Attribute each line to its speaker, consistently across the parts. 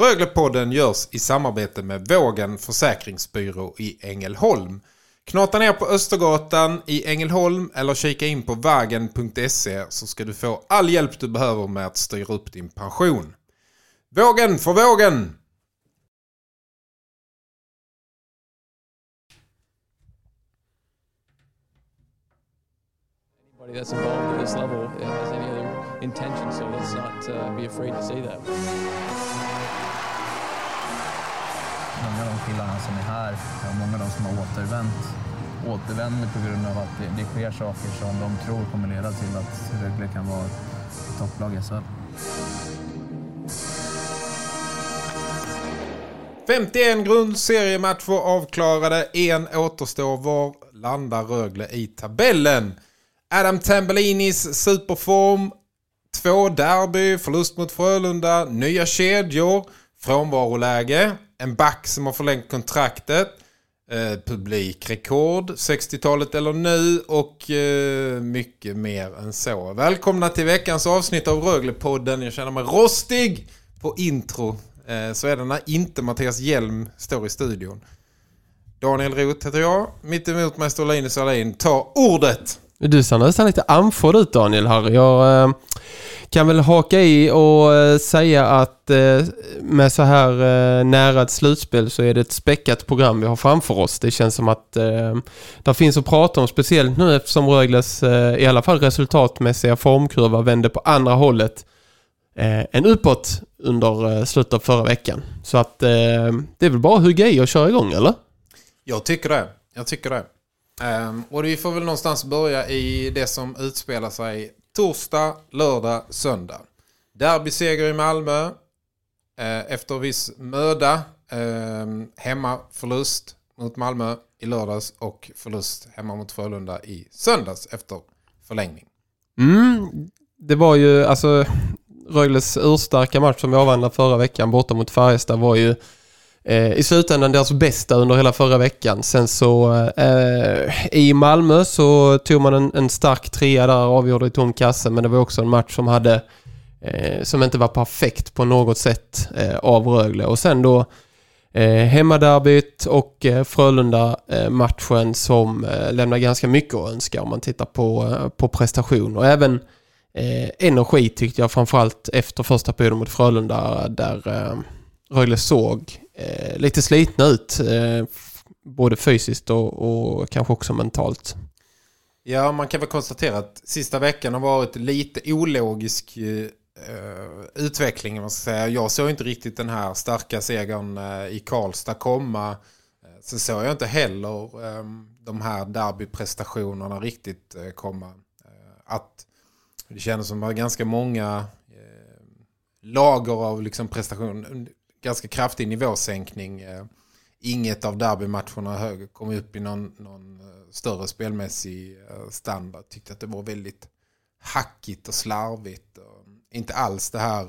Speaker 1: Röglepodden görs i samarbete med Vågen Försäkringsbyrå i Ängelholm. Knata ner på Östergatan i Ängelholm eller kika in på vagen.se så ska du få all hjälp du behöver med att styra upp din pension. Vågen för vågen!
Speaker 2: That's involved at this level has any other intention, so let's not uh, be afraid to say that.
Speaker 3: Många av de killarna som är här, och många av de som har återvänt, återvänder på grund av att det, det sker saker som de tror kommer leda till att Rögle kan vara ett topplag i SHL.
Speaker 1: 51 grundseriematcher avklarade, en återstår. Var landar Rögle i tabellen? Adam Tambellinis superform, två derby, förlust mot Frölunda, nya kedjor, frånvaroläge, en back som har förlängt kontraktet, eh, publikrekord, 60-talet eller nu och eh, mycket mer än så. Välkomna till veckans avsnitt av Röglepodden. Jag känner mig rostig på intro. Eh, så är det när inte Mattias Hjelm står i studion. Daniel Roth heter jag. Mitt emot mig står Linus Alin. Ta ordet!
Speaker 4: Du ser nästan lite andfådd ut Daniel här. Jag eh, kan väl haka i och eh, säga att eh, med så här eh, nära ett slutspel så är det ett späckat program vi har framför oss. Det känns som att det finns att prata om speciellt nu eftersom Rögles i alla fall resultatmässiga formkurva vände på andra hållet än uppåt under slutet av förra veckan. Så att det är väl bara att hugga i och köra igång eller?
Speaker 1: Jag tycker det. Jag tycker det. Um, och vi får väl någonstans börja i det som utspelar sig torsdag, lördag, söndag. Derbyseger i Malmö. Eh, efter viss möda. Eh, hemma förlust mot Malmö i lördags och förlust hemma mot Frölunda i söndags efter förlängning.
Speaker 4: Mm, det var ju alltså Rögles urstarka match som vi avhandlade förra veckan borta mot Färjestad var ju eh, i slutändan deras bästa under hela förra veckan. Sen så eh, i Malmö så tog man en, en stark trea där och avgjorde i tom kasse men det var också en match som hade eh, som inte var perfekt på något sätt eh, av Rögle. Och sen då eh, hemmaderbyt och eh, Frölunda-matchen eh, som eh, lämnar ganska mycket att önska om man tittar på, eh, på prestation. Och även eh, energi tyckte jag framförallt efter första perioden mot Frölunda där eh, Rögle såg eh, lite slitna ut. Eh, både fysiskt och, och kanske också mentalt.
Speaker 1: Ja, man kan väl konstatera att sista veckan har varit lite ologisk eh, utveckling. Man ska säga. Jag såg inte riktigt den här starka segern eh, i Karlstad komma. Eh, sen så såg jag inte heller eh, de här derbyprestationerna riktigt eh, komma. Eh, att det kändes som att det var ganska många eh, lager av liksom prestation ganska kraftig nivåsänkning. Eh, inget av derbymatcherna kom upp i någon, någon eh, större spelmässig eh, standard. Tyckte att det var väldigt hackigt och slarvigt. Och inte alls det här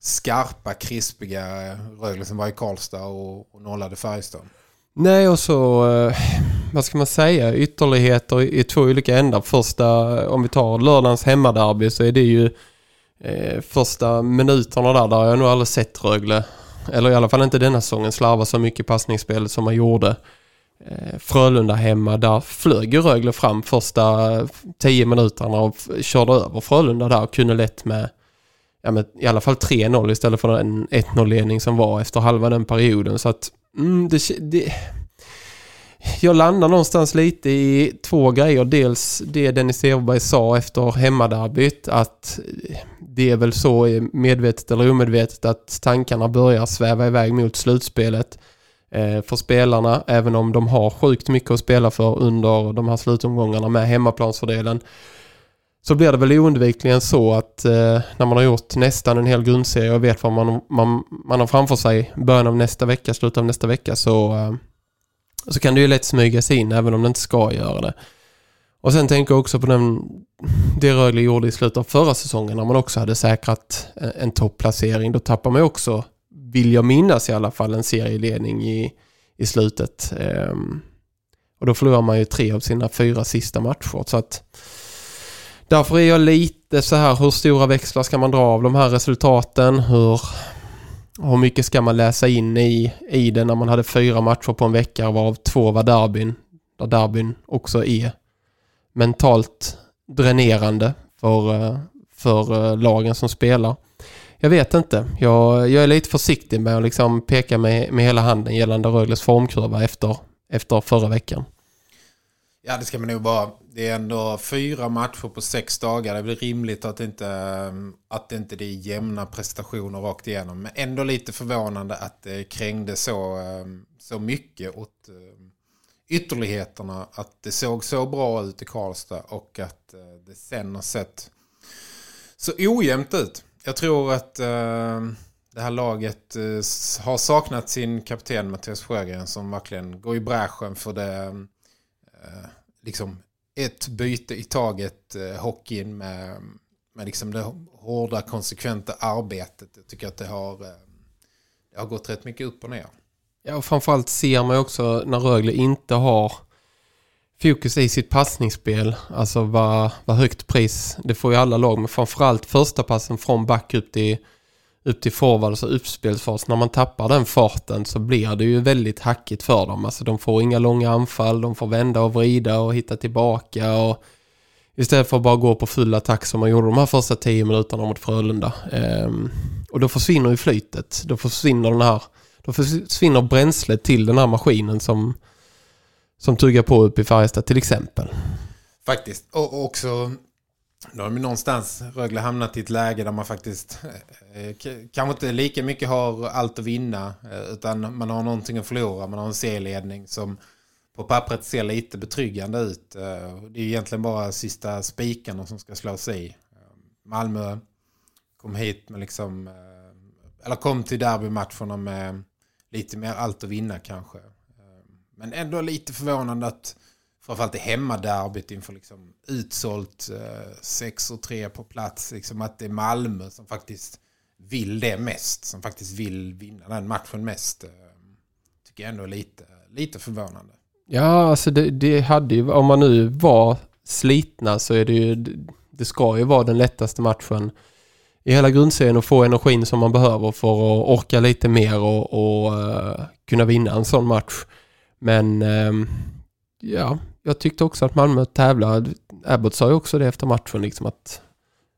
Speaker 1: skarpa, krispiga Rögle som var i Karlstad och, och nollade Färjestad.
Speaker 4: Nej, och så, vad ska man säga, ytterligheter i två olika ändar. Första, om vi tar lördagens hemmaderby så är det ju eh, första minuterna där, där har jag nog aldrig sett Rögle, eller i alla fall inte denna säsongen, slarva så mycket passningsspelet som man gjorde. Eh, Frölunda hemma, där flög ju Rögle fram första tio minuterna och körde över Frölunda där och kunde lätt med ja, med i alla fall 3-0 istället för en 1-0-ledning som var efter halva den perioden. Så att mm, det, det, jag landar någonstans lite i två grejer. Dels det Dennis Everberg sa efter hemmaderbyt att eh, det är väl så medvetet eller omedvetet att tankarna börjar sväva iväg mot slutspelet eh, för spelarna. Även om de har sjukt mycket att spela för under de här slutomgångarna med hemmaplansfördelen. så blir det väl oundvikligen så att eh, när man har gjort nästan en hel grundserie och vet vad man, man, man har framför sig början av nästa vecka, slutet av nästa vecka så, eh, så kan det ju lätt smyga sig in även om det inte ska göra det. Och sen tänker jag också på den, det Rögle gjorde i slutet av förra säsongen när man också hade säkrat eh, en, toppplacering. topplacering. Då tappar man också, vill jag minnas i alla fall, en serieledning i, i slutet. Ehm, och då förlorar man ju tre av sina fyra sista matcher. Så att därför är jag lite så här, hur stora växlar ska man dra av de här resultaten? Hur, hur mycket ska man läsa in i, i det när man hade fyra matcher på en vecka varav två var derbyn. Där derbyn också är mentalt dränerande för, eh, för eh, lagen som spelar. Jag vet inte. Jag, jag är lite försiktig med att liksom peka med, med hela handen gällande Rögles formkurva efter, efter förra veckan.
Speaker 1: Ja, det ska man nog vara. Det är ändå fyra matcher på sex dagar. Det är väl rimligt att inte, eh, att det inte är jämna prestationer rakt igenom. Men ändå lite förvånande att det krängde så, så mycket åt ytterligheterna. Att det såg så bra ut i Karlstad och att eh, det sen har sett så ojämnt ut. Jag tror att eh, det här laget eh, har saknat sin kapten Mattias Sjögren som verkligen går i bräschen för det liksom ett byte i taget hockeyn med, med liksom det hårda konsekventa arbetet. Jag tycker att det har, det har gått rätt mycket upp och ner.
Speaker 4: Ja, och framförallt ser man också när Rögle inte har fokus i sitt passningsspel. Alltså vad, vad högt pris, det får ju alla lag, men framförallt första passen från back upp till upp till forward, alltså uppspelsfas. När man tappar den farten så blir det ju väldigt hackigt för dem. Alltså de får inga långa anfall, de får vända och vrida och hitta tillbaka. Och istället för att bara gå på full attack som man gjorde de här första tio minuterna mot Frölunda. Ehm, och då försvinner ju flytet. Då försvinner den här då försvinner bränslet till den här maskinen som, som tuggar på upp i Färjestad till exempel.
Speaker 1: Faktiskt. Och också då har vi någonstans Rögle hamnat i ett läge där man faktiskt eh, eh kanske inte lika mycket har allt att vinna eh, utan man har någonting att förlora. Man har en serieledning som på pappret ser lite betryggande ut. Eh, det är egentligen bara sista spikarna som ska slås i. Eh, Malmö kom hit med liksom eh, eller kom till derbymatcherna med lite mer allt att vinna kanske. Ehm, men ändå lite förvånande att framförallt i hemmaderbyt inför liksom utsålt eh, 6 och 3 på plats. Liksom att det är Malmö som faktiskt vill det mest. Som faktiskt vill vinna den matchen mest. Ehm, tycker jag ändå är lite, lite förvånande.
Speaker 4: Ja, alltså det, det hade ju, om man nu var slitna så är det ju, det ska ju vara den lättaste matchen i hela grundserien och få energin som man behöver för att orka lite mer och, och uh, kunna vinna en sån match. Men uh, ja, jag tyckte också att Malmö tävlade. Abbott sa ju också det efter matchen liksom att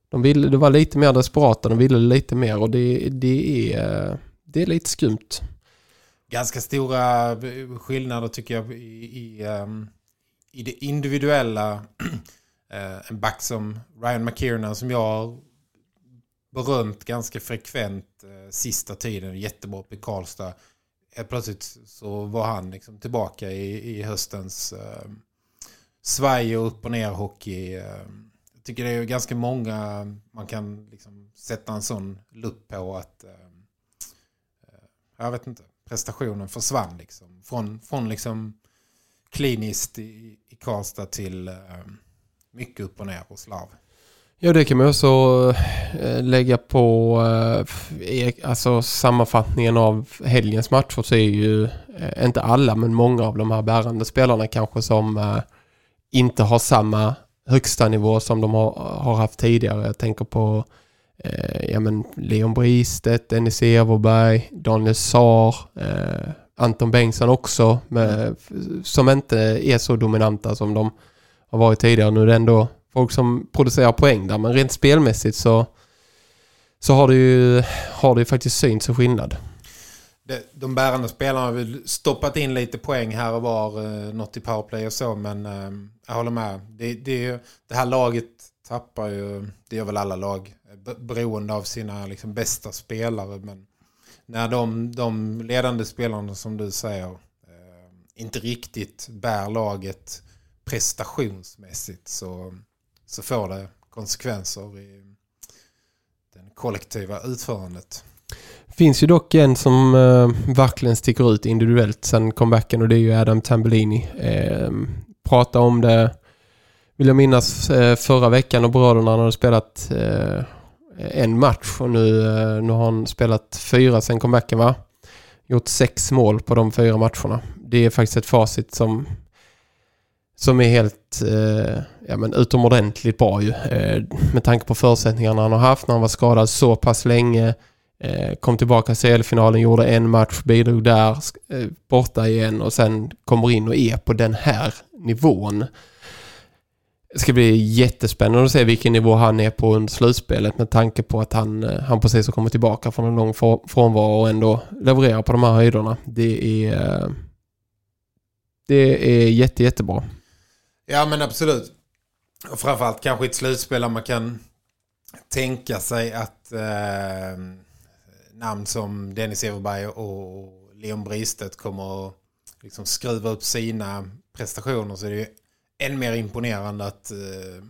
Speaker 4: de ville, det var lite mer desperata, de ville lite mer och det, det, är, det är lite skumt.
Speaker 1: Ganska stora eh, skillnader tycker jag i, i, um, i det individuella. Eh, en back som Ryan McKiernan som jag berömt ganska frekvent eh, sista tiden, jättebra på i Karlstad. Helt plötsligt så var han liksom tillbaka i, i höstens eh, svaj och upp och ner hockey. Eh, jag tycker det är ganska många man kan liksom sätta en sån lupp på att eh, eh, jag vet inte, prestationen försvann liksom. Från, från liksom kliniskt i, i Karlstad till eh, mycket upp och ner hos Larv.
Speaker 4: Ja, det kan man också lägga på alltså sammanfattningen av helgens matcher så är ju inte alla men många av de här bärande spelarna kanske som inte har samma högsta nivå som de har, haft tidigare. Jag tänker på eh, ja, men Leon Bristedt, Dennis Everberg, Daniel Saar, eh, Anton Bengtsson också med, som inte är så dominanta som de har varit tidigare. Nu är det ändå folk som producerar poäng där men rent spelmässigt så, så har det ju, har det ju faktiskt synts en skillnad
Speaker 1: det, de bärande spelarna har väl stoppat in lite poäng här och var. Eh, något i powerplay och så. Men eh, jag håller med. Det, det, det här laget tappar ju, det gör väl alla lag, beroende av sina liksom, bästa spelare. Men när de, de ledande spelarna som du säger eh, inte riktigt bär laget prestationsmässigt så, så får det konsekvenser i den kollektiva utförandet.
Speaker 4: Finns ju dock en som eh, verkligen sticker ut individuellt sen comebacken och det är ju Adam Tambellini. Eh, prata om det, vill jag minnas, eh, förra veckan och bröderna han hade spelat eh, en match och nu, eh, nu har han spelat fyra sen comebacken va? Gjort sex mål på de fyra matcherna. Det är faktiskt ett facit som som är helt eh, ja, men utomordentligt bra ju. Eh, med tanke på förutsättningarna han har haft när han var skadad så pass länge. Eh, kom tillbaka till CL-finalen, gjorde en match, bidrog där, eh, borta igen och sen kommer in och är på den här nivån. Det ska bli jättespännande att se vilken nivå han är på under slutspelet med tanke på att han, eh, han precis har kommit tillbaka från en lång frånvaro och ändå levererar på de här höjderna. Det är, eh, det är jätte, jättebra.
Speaker 1: Ja men absolut. Och framförallt kanske i ett slutspel där man kan tänka sig att eh, namn som Dennis Everberg och Leon Bristet kommer att liksom skruva upp sina prestationer så är det ju än mer imponerande att eh,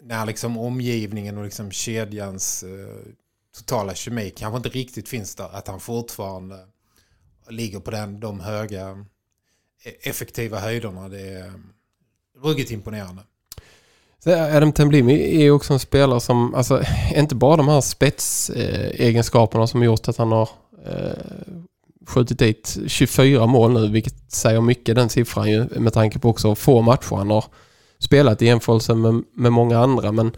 Speaker 1: när liksom omgivningen och liksom kedjans eh, totala kemi kanske inte riktigt finns där att han fortfarande ligger på den, de höga e-, effektiva höjderna. Det är ruggigt imponerande.
Speaker 4: Adam Temblimi är också en spelare som, alltså inte bara de här spetsegenskaperna som gjort att han har eh, skjutit dit 24 mål nu, vilket säger mycket den siffran ju med tanke på också få matcher han har spelat i jämförelse med, med många andra. Men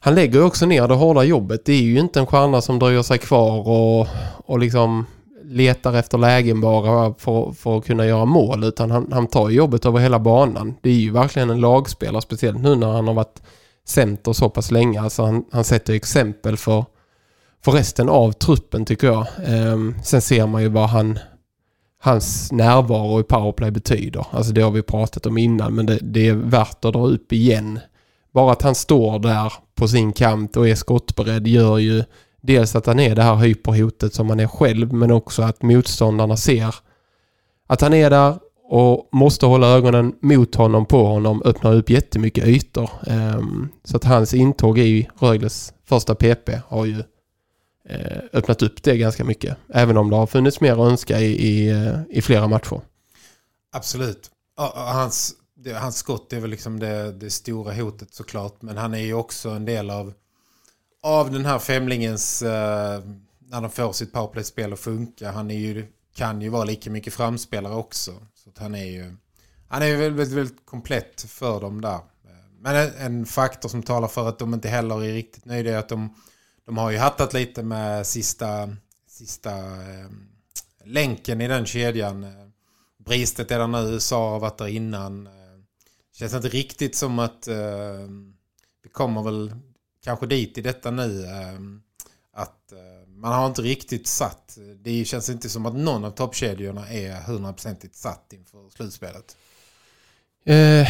Speaker 4: han lägger också ner det hårda jobbet. Det är ju inte en stjärna som dröjer sig kvar och, och liksom letar efter lägen bara för, för att kunna göra mål utan han, han tar jobbet över hela banan. Det är ju verkligen en lagspelare speciellt nu när han har varit center så pass länge. Alltså han, han sätter exempel för, för resten av truppen tycker jag. Ehm, sen ser man ju vad han, hans närvaro i powerplay betyder. Alltså det har vi pratat om innan men det, det är värt att dra upp igen. Bara att han står där på sin kant och är skottberedd gör ju dels att han är det här hyperhotet som han är själv men också att motståndarna ser att han är där och måste hålla ögonen mot honom, på honom, öppnar upp jättemycket ytor. Ehm, så att hans intåg i Rögles första PP har ju eh, öppnat upp det ganska mycket. Även om det har funnits mer att önska i, i, eh, i flera matcher.
Speaker 1: Absolut. Hans, hans skott är väl liksom det, det stora hotet såklart. Men han är ju också en del av av den här femlingens eh, när de får sitt powerplay-spel att funka. Han är ju, kan ju vara lika mycket framspelare också. Så att han är ju han är väldigt, väldigt, väldigt komplett för dem där. Men en, en, faktor som talar för att de inte heller är riktigt nöjda är att de, de har ju hattat lite med sista, sista eh, länken i den kedjan. Bristet är där nu, Sara har varit där innan. Det Känns inte riktigt som att eh, det kommer väl kanske dit i detta nu. Ehm, att eh, man har inte riktigt satt. Det känns inte som att någon av toppkedjorna är hundraprocentigt satt inför slutspelet.
Speaker 4: Eh,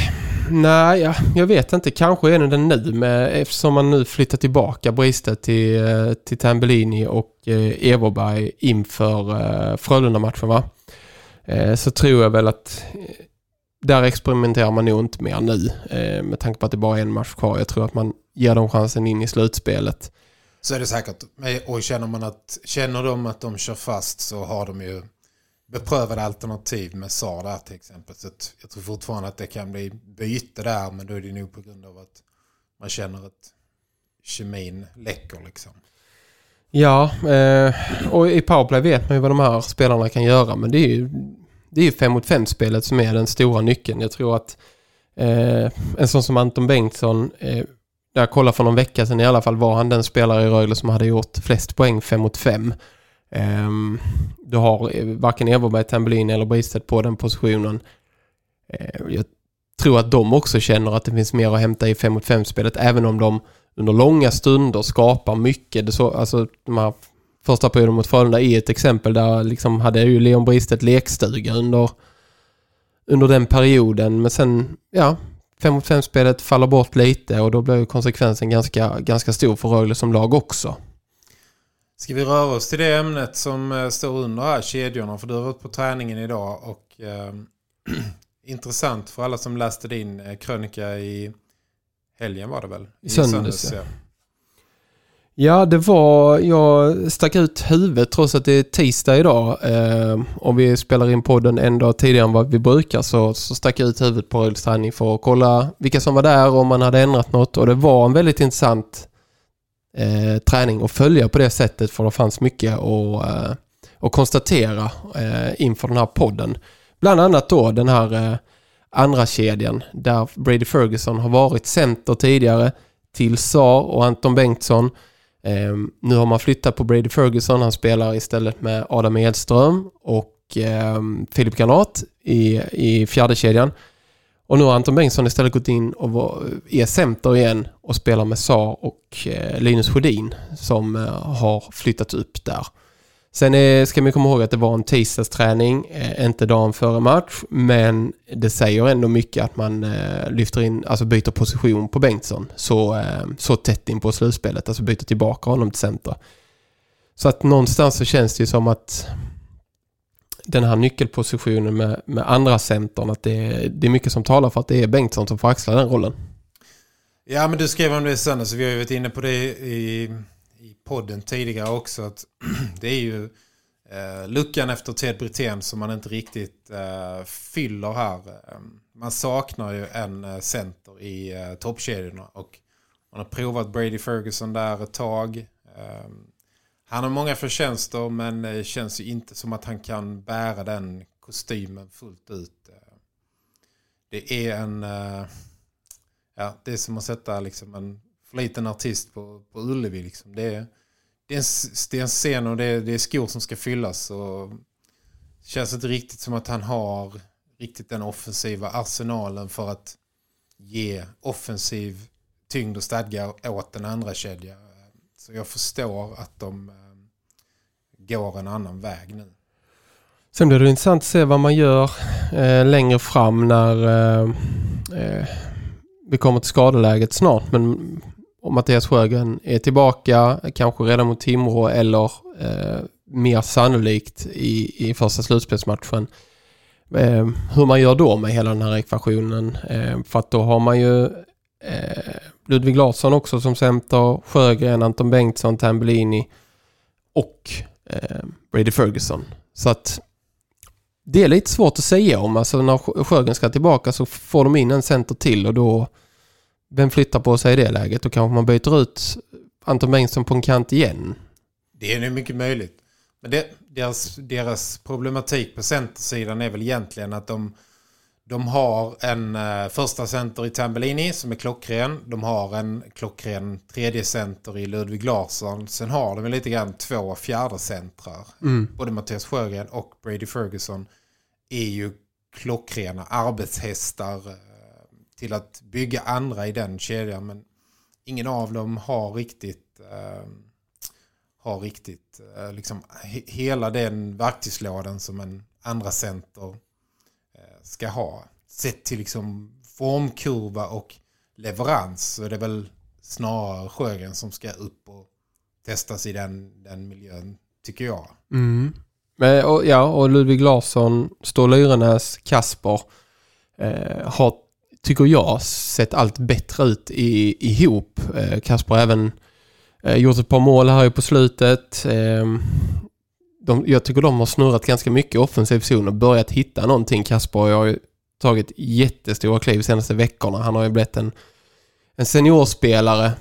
Speaker 4: nej, ja, jag vet inte. Kanske är den nu med, eftersom man nu flyttar tillbaka Bristet till, eh, till Tambellini och eh, Everberg inför eh, Frölunda-matchen va? Eh, så tror jag väl att eh, där experimenterar man nog inte mer nu eh, med tanke på att det bara är en match kvar. Jag tror att man ger dem chansen in i slutspelet.
Speaker 1: Så är det säkert. Och känner, man att, känner de att de kör fast så har de ju beprövade alternativ med SAR där till exempel. Så jag tror fortfarande att det kan bli byte där men då är det nog på grund av att man känner att kemin läcker liksom.
Speaker 4: Ja, eh, och i powerplay vet man ju vad de här spelarna kan göra men det är ju det är ju fem mot fem spelet som är den stora nyckeln. Jag tror att eh, en sån som Anton Bengtsson eh, när jag kollade för någon vecka sedan i alla fall var han den spelare i Rögle som hade gjort flest poäng fem mot fem. Eh, du har eh, varken Everberg, Tambellin eller Bristet på den positionen. Ehm, jag tror att de också känner att det finns mer att hämta i fem mot fem-spelet, även om de under långa stunder skapar mycket. Det så, alltså de här första perioden mot Frölunda är ett exempel där liksom hade ju Leon Bristet lekstuga under, under den perioden men sen ja 5 mot 5-spelet faller bort lite och då blir konsekvensen ganska, ganska stor för Rögle som lag också.
Speaker 1: Ska vi röra oss till det ämnet som eh, står under här, kedjorna? För du har varit på träningen idag och eh, intressant för alla som läste din eh, krönika i helgen var det väl?
Speaker 4: I söndags, ja.
Speaker 1: ja.
Speaker 4: Ja, det var... Jag stack ut huvudet trots att det är tisdag idag. Eh, om vi spelar in podden en dag tidigare än vad vi brukar så, så stack jag ut huvudet på Rögles för att kolla vilka som var där och om man hade ändrat något. Och det var en väldigt intressant eh, träning att följa på det sättet för det fanns mycket att, eh, att konstatera eh, inför den här podden. Bland annat då den här eh, andra kedjan där Brady Ferguson har varit center tidigare till Sar och Anton Bengtsson. Eh, nu har man flyttat på Brady Ferguson. Han spelar istället med Adam Edström och eh, Filip Granat i, i fjärde kedjan. Och nu har Anton Bengtsson istället gått in och var, är center igen och spelar med Sa och eh, Linus Sjödin som eh, har flyttat upp där. Sen är, ska man komma ihåg att det var en tisdagsträning, eh, inte dagen före match, men det säger ändå mycket att man eh, lyfter in, alltså byter position på Bengtsson så, eh, så tätt in på slutspelet, alltså byter tillbaka honom till center. Så att någonstans så känns det ju som att den här nyckelpositionen med, med andra centern, att det, det är mycket som talar för att det är Bengtsson som får axla den rollen.
Speaker 1: Ja, men du skrev om det sen, så vi har ju varit inne på det i, i podden tidigare också. Att det är ju eh, luckan efter Ted Brithén som man inte riktigt eh, fyller här. Ehm, man saknar ju en eh, center i eh, toppkedjorna och man har provat Brady Ferguson där ett tag. Ehm, han har många förtjänster men det känns ju inte som att han kan bära den kostymen fullt ut. Ehm, det är en... Eh, ja, det är som att sätta liksom en för liten artist på, på Ullevi. Liksom. Det, är, det, är en, det är en scen och det är, det är skor som ska fyllas. Och det känns inte riktigt som att han har riktigt den offensiva arsenalen för att ge offensiv tyngd och stadga åt den andra kedjan. Så jag förstår att de eh, går en annan väg nu.
Speaker 4: Sen blir det intressant att se vad man gör eh, längre fram när eh, eh vi kommer till skadeläget snart. Men om Mattias Sjögren är tillbaka, kanske redan mot Timrå eller eh, mer sannolikt i, i första slutspelsmatchen. Eh, hur man gör då med hela den här ekvationen. Eh, för att då har man ju eh, Ludvig Larsson också som center, Sjögren, Anton Bengtsson, Tambellini och eh, Brady Ferguson. Så att det är lite svårt att säga om. Alltså när Sjögren ska tillbaka så får de in en center till och då vem flyttar på sig i det läget? Då kanske man byter ut Anton Bengtsson på en kant igen.
Speaker 1: Det är nog mycket möjligt. Men det, deras, deras problematik på centersidan är väl egentligen att de, de har en uh, första center i Tambellini som är klockren. De har en klockren tredje center i Ludvig Larsson. Sen har de lite grann två fjärde centrar. Mm. Både Mattias Sjögren och Brady Ferguson är ju klockrena arbetshästar eh, till att bygga andra i den kedjan. Men ingen av dem har riktigt eh, har riktigt eh, liksom he hela den verktygslådan som en andra center eh, ska ha. Sett till liksom formkurva och leverans så är det väl snarare Sjögren som ska upp och testas i den, den miljön tycker jag.
Speaker 4: Mm. Men, och, ja, och Ludvig Larsson, Ståhl Yrenäs, Kasper eh, har tycker jag, sett allt bättre ut i, ihop. Eh, Kasper har även eh, gjort ett par mål här på slutet. Eh, de, jag tycker de har snurrat ganska mycket offensiv zon och börjat hitta någonting. Kasper har ju tagit jättestora kliv de senaste veckorna. Han har ju blivit en, en seniorspelare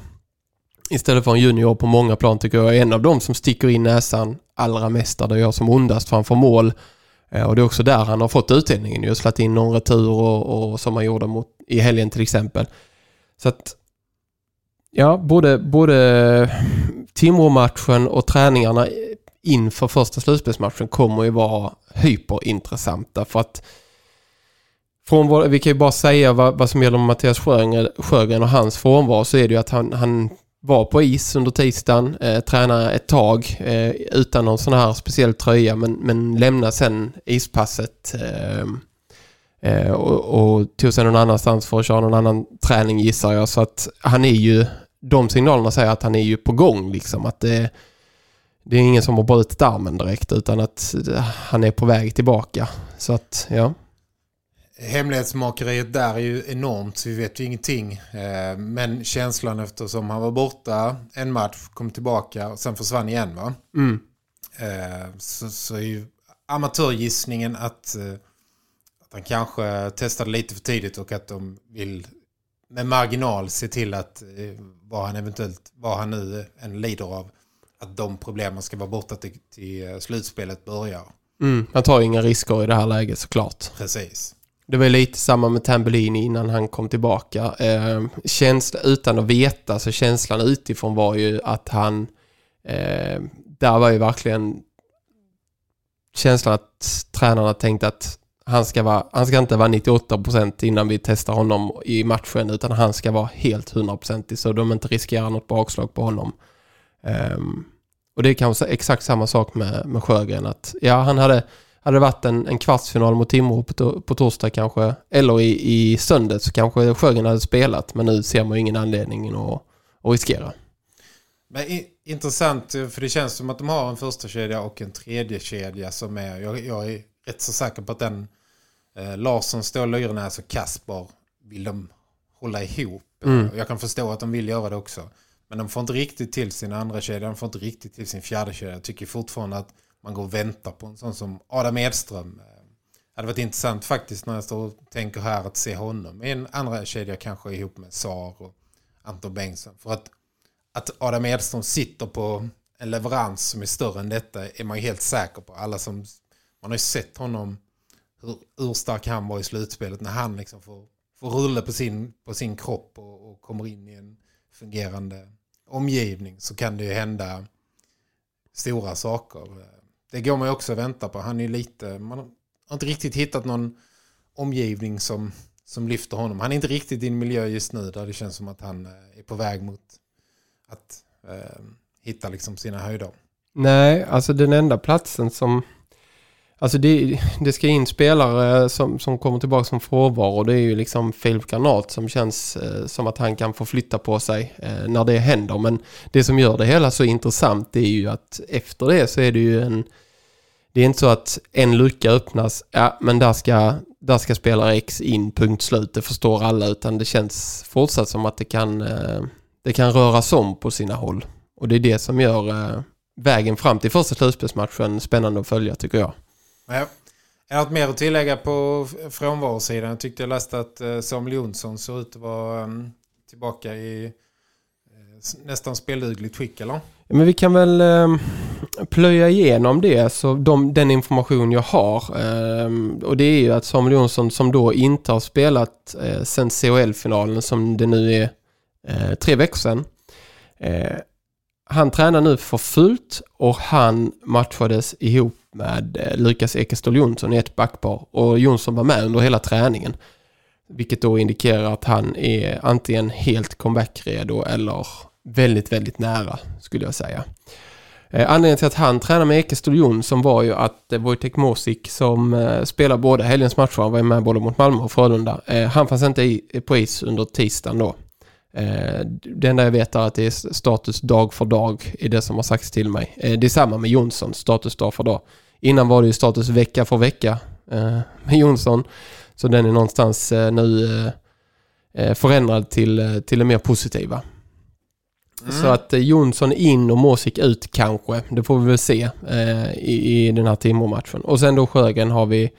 Speaker 4: istället för en junior på många plan tycker jag är en av dem som sticker in näsan allra mest där det gör som ondast framför mål. Eh, och det är också där han har fått utdelningen. Just släppt in någon retur och, och som han gjorde mot, i helgen till exempel. Så att ja, både, både Timrå-matchen och träningarna inför första slutspelsmatchen kommer ju vara hyperintressanta för att från vår, vi kan ju bara säga vad, vad som gäller Mattias Sjögren, Sjögren och hans frånvaro så är det ju att han, han var på is under tisdagen, eh, tränade ett tag eh, utan någon sån här speciell tröja men, men lämnade sen ispasset eh, eh, och, och tog sig någon annanstans för att köra någon annan träning gissar jag. Så att han är ju, de signalerna säger att han är ju på gång liksom. Att det, det är ingen som har brutit armen direkt utan att eh, han är på väg tillbaka. Så att, ja
Speaker 1: hemlighetsmakeriet där är ju enormt så vi vet ju ingenting. Eh, men känslan eftersom han var borta en match, kom tillbaka och sen försvann igen va?
Speaker 4: Mm.
Speaker 1: Eh, så, så är ju amatörgissningen att, eh, att han kanske testade lite för tidigt och att de vill med marginal se till att vad han eventuellt, vad han nu än lider av, att de problemen ska vara borta till, till slutspelet börjar.
Speaker 4: Mm. Han tar ju inga risker i det här läget såklart.
Speaker 1: Precis.
Speaker 4: Det var lite samma med Tambellini innan han kom tillbaka. Eh, känsla, utan att veta så känslan utifrån var ju att han... Eh, där var ju verkligen känslan att tränarna tänkte att han ska, vara, han ska inte vara 98% innan vi testar honom i matchen utan han ska vara helt 100% så de inte riskerar något bakslag på honom. Um, och det är kanske exakt samma sak med, med Sjögren att ja, han hade hade det varit en, en kvartsfinal mot Timrå på, på torsdag kanske, eller i, i söndag så kanske Sjögren hade spelat. Men nu ser man ju ingen anledning att, att riskera.
Speaker 1: Men i, intressant, för det känns som att de har en första kedja och en tredje kedja som är, jag, jag är rätt så säker på att den eh, Larsson, Ståhl, Lyrenäs och Kasper vill de hålla ihop. Mm. Jag kan förstå att de vill göra det också. Men de får inte riktigt till sin andra kedja, de får inte riktigt till sin fjärde kedja. Jag tycker fortfarande att man går och väntar på en sån som Adam Edström. Eh, det hade varit intressant faktiskt när jag står och tänker här att se honom i en andra kedja kanske ihop med Sar och Anton Bengtsson. För att, att Adam Edström sitter på en leverans som är större än detta är man ju helt säker på. Alla som, man har ju sett honom hur urstark han var i slutspelet när han liksom får, får rulla på sin, på sin kropp och, och kommer in i en fungerande omgivning så kan det ju hända stora saker det går man ju också att vänta på. Han är lite, man har inte riktigt hittat någon omgivning som, som lyfter honom. Han är inte riktigt i en miljö just nu där det känns som att han eh, är på väg mot att eh, hitta liksom sina höjder.
Speaker 4: Nej, alltså den enda platsen som... Alltså det, det ska in spelare som, som kommer tillbaka som frånvaro. Det är ju liksom Filip Granat som känns eh, som att han kan få flytta på sig eh, när det händer. Men det som gör det hela så intressant är ju att efter det så är det ju en det är inte så att en lucka öppnas, ja men där ska, där ska spelare X in, punkt slut, det förstår alla, utan det känns fortsatt som att det kan, eh, det kan röras om på sina håll. Och det är det som gör eh, vägen fram till första slutspelsmatchen spännande att följa tycker jag.
Speaker 1: Ja. Jag har något mer att tillägga på frånvarosidan. Jag tyckte jag läste att eh, Samuel Jonsson ser ut att vara mm, tillbaka i eh, nästan speldugligt skick, eller?
Speaker 4: Men vi kan väl eh, plöja igenom det, så de, den information jag har. Eh, och det är ju att Samuel Jonsson som då inte har spelat eh, sen CHL-finalen som det nu är eh, tre veckor sedan. Eh, han tränar nu för fullt och han matchades ihop med eh, Lukas Ekestål Jonsson i ett backpar. Och Jonsson var med under hela träningen. Vilket då indikerar att han är antingen helt comeback-redo eller väldigt, väldigt nära skulle jag säga. Eh, anledningen till att han tränar med Ekestål Jonsson var ju att eh, Wojtek Mosik som spelar båda helgens matcher, han var med både mot Malmö och Frölunda, han fanns inte på is under tisdagen då. Det enda jag vet är att det är status dag för dag i det som har sagts till mig. Det är samma med Jonsson, status dag för dag. Innan var det ju status vecka för vecka med Jonsson. Så den är någonstans nu förändrad till, till det mer positiva. Mm. Så att eh, Jonsson in och Måsik ut kanske. Det får vi väl se eh, i, i den här Timrå-matchen. Och sen då Sjögren har vi,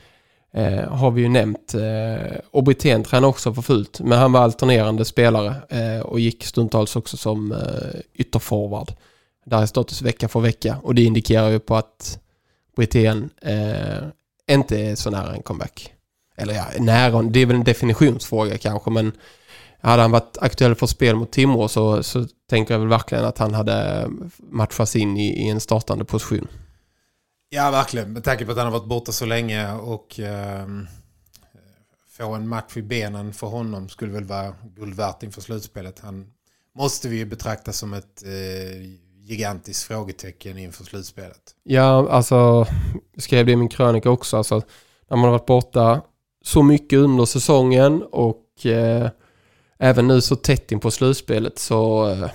Speaker 4: eh, har vi ju nämnt. Eh, och Brithén tränar också för fullt. Men han var alternerande spelare eh, och gick stundtals också som eh, ytterforward. Där är status vecka för vecka. Och det indikerar ju på att Brithén eh, inte är så nära en comeback. Eller ja, nära, det är väl en definitionsfråga kanske men hade han varit aktuell för spel mot Timrå så, så tänker jag väl verkligen att han hade matchats in i, i en startande position.
Speaker 1: Ja, verkligen. Med tanke på att han har varit borta så länge och eh, få en match i benen för honom skulle väl vara guld värt inför slutspelet. Han måste vi ju betrakta som ett eh, gigantiskt frågetecken inför slutspelet.
Speaker 4: Ja, alltså jag skrev det i min krönika också. Alltså, när man har varit borta så mycket under säsongen och eh, även nu så tätt in på slutspelet så eh,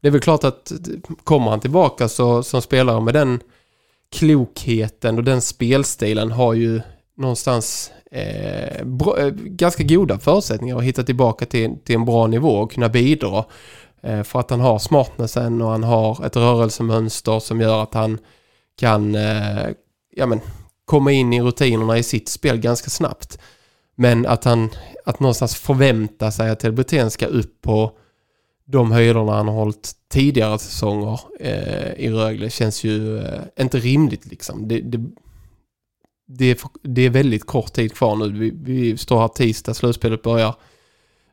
Speaker 4: det är väl klart att kommer han tillbaka så som spelare med den klokheten och den spelstilen har ju någonstans eh, bra, eh, ganska goda förutsättningar att hitta tillbaka till, till en bra nivå och kunna bidra. Eh, för att han har smartnessen och han har ett rörelsemönster som gör att han kan eh, ja, men, komma in i rutinerna i sitt spel ganska snabbt. Men att han att någonstans förvänta sig att Telbutén ska upp på de höjderna han har hållit tidigare säsonger eh, i Rögle känns ju eh, inte rimligt liksom. Det, det, det, är, det är väldigt kort tid kvar nu. Vi, vi står här tisdag, slutspelet börjar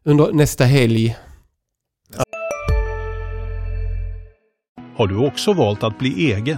Speaker 4: under nästa helg.
Speaker 5: Har du också valt att bli egen?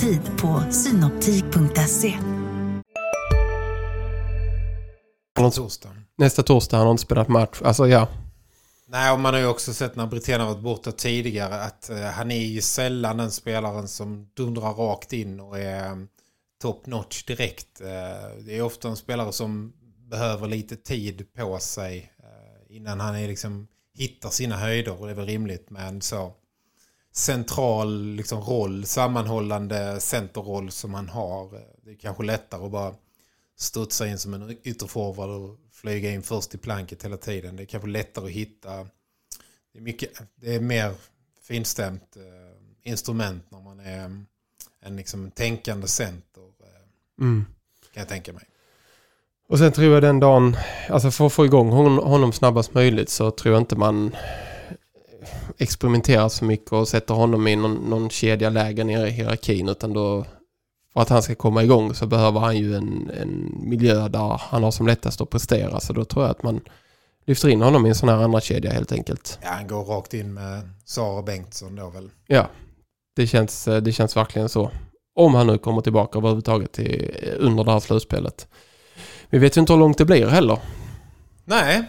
Speaker 6: Tid på synoptik.se.
Speaker 1: Torsdag.
Speaker 4: Nästa torsdag har han inte spelat match. Alltså ja.
Speaker 1: Nej, och man har ju också sett när Brithén har varit borta tidigare att uh, han är ju sällan den spelaren som dundrar rakt in och är um, top notch direkt. Uh, det är ofta en spelare som behöver lite tid på sig uh, innan han är liksom hittar sina höjder och det är väl rimligt med en så central liksom, roll, sammanhållande centerroll som han har. Det är kanske lättare att bara studsa in som en ytterforward och flyga in först i planket hela tiden. Det är kanske lättare att hitta. Det är, mycket, det är mer finstämt eh, instrument när man är en liksom, tänkande center. Eh,
Speaker 4: Mm.
Speaker 1: Kan jag tänka mig.
Speaker 4: Och sen tror jag den dagen, alltså för att få igång hon, honom snabbast möjligt så tror jag inte man experimenterar så mycket och sätter honom i någon, någon kedja lägre ner i hierarkin utan då för att han ska komma igång så behöver han ju en, en miljö där han har som lättast att prestera så då tror jag att man lyfter in honom i en sån här andra kedja helt enkelt.
Speaker 1: Ja, han går rakt in med Sara Bengtsson då väl.
Speaker 4: Ja, det känns, det känns verkligen så. Om han nu kommer tillbaka överhuvudtaget till, under det här slutspelet. Vi vet ju inte hur långt det blir heller.
Speaker 1: Nej,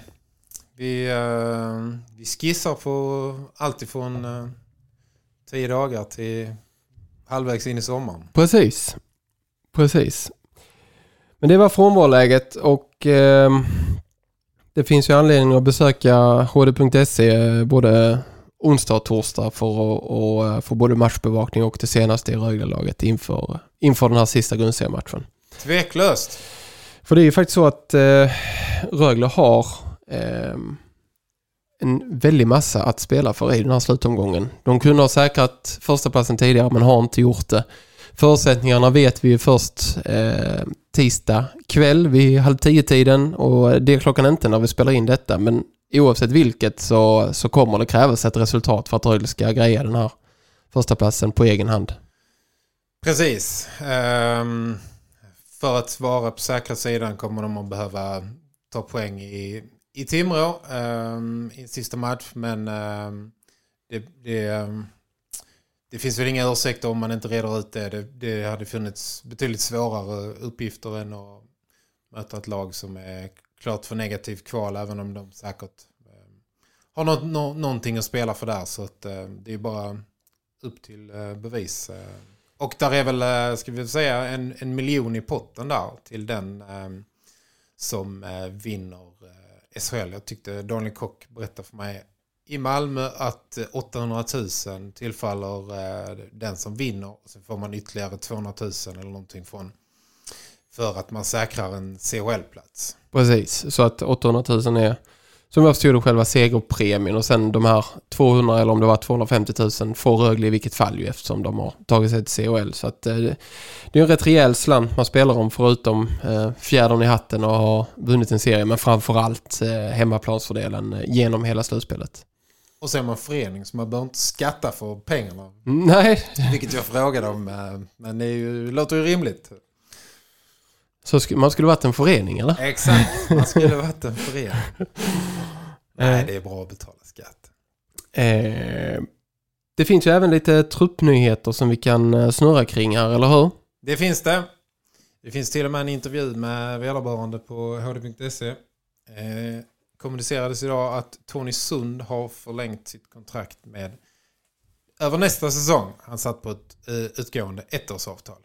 Speaker 1: vi, uh, vi skissar på allt ifrån uh, tio dagar till halvvägs in i sommaren.
Speaker 4: Precis. Precis. Men det var frånvaroläget och eh, det finns ju anledning att besöka hd.se både onsdag och torsdag för att eh, få både matchbevakning och det senaste i Rögle-laget inför, inför den här sista grundseriematchen.
Speaker 1: Tveklöst.
Speaker 4: För det är ju faktiskt så att eh, Rögle har eh, en väldig massa att spela för i den här slutomgången. De kunde ha säkrat första platsen tidigare men har inte gjort det. Förutsättningarna vet vi ju först eh, tisdag kväll vid halv tio-tiden och det är klockan inte när vi spelar in detta men oavsett vilket så, så kommer det krävas ett resultat för att Rögle ska greja den här första platsen på egen hand.
Speaker 1: Precis. Um, för att vara på säkra sidan kommer de att behöva ta poäng i, i Timrå ehm, i sista match. Men ehm, det, det, ehm, det finns väl inga ursäkter om man inte reder ut det. det. Det hade funnits betydligt svårare uppgifter än att möta ett lag som är klart för negativt kval. Även om de säkert har något, nå, någonting att spela för där. Så att, eh, det är bara upp till eh, bevis. Eh. Och där är väl, ska vi säga, en, en miljon i potten där till den eh, som eh, vinner SHL. Jag tyckte Daniel Kock berättade för mig i Malmö att eh, 800 000 tillfaller eh, den som vinner. Och så får man ytterligare 200 000 eller någonting från för att man säkrar en CHL-plats.
Speaker 4: Precis, så att 800 000 är som jag förstod det själva segerpremien och sen de här 200 eller om det var 250 000 får Rögle i vilket fall ju eftersom de har tagit sig till CHL. Så att eh, det är en rätt rejäl slant man spelar om förutom eh, fjärden i hatten och har vunnit en serie men framförallt eh, hemmaplansfördelen eh, genom hela slutspelet.
Speaker 1: Och så är man förening så man behöver inte skatta för pengarna.
Speaker 4: Nej.
Speaker 1: Vilket jag frågade om men det, är ju, det låter ju rimligt.
Speaker 4: Så sk man skulle varit en förening eller?
Speaker 1: Exakt, man skulle varit en förening. Nej, det är bra att betala skatt.
Speaker 4: Eh, det finns ju även lite truppnyheter som vi kan snurra kring här, eller hur?
Speaker 1: Det finns det. Det finns till och med en intervju med vederbörande på hd.se. Eh, kommunicerades idag att Tony Sund har förlängt sitt kontrakt med över nästa säsong. Han satt på ett eh, utgående ettårsavtal.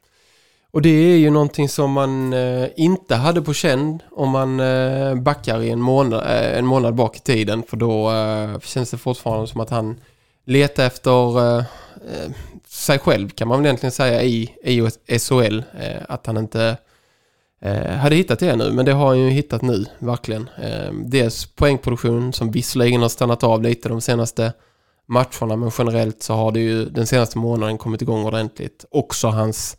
Speaker 4: Och det är ju någonting som man eh, inte hade på känn om man eh, backar i en månad, eh, en månad bak i tiden. För då eh, känns det fortfarande som att han letar efter eh, eh, sig själv kan man väl egentligen säga i, i SHL. Eh, att han inte eh, hade hittat det nu, men det har han ju hittat nu, verkligen. Eh, dels poängproduktion som visserligen har stannat av lite de senaste matcherna, men generellt så har det ju den senaste månaden kommit igång ordentligt. Också hans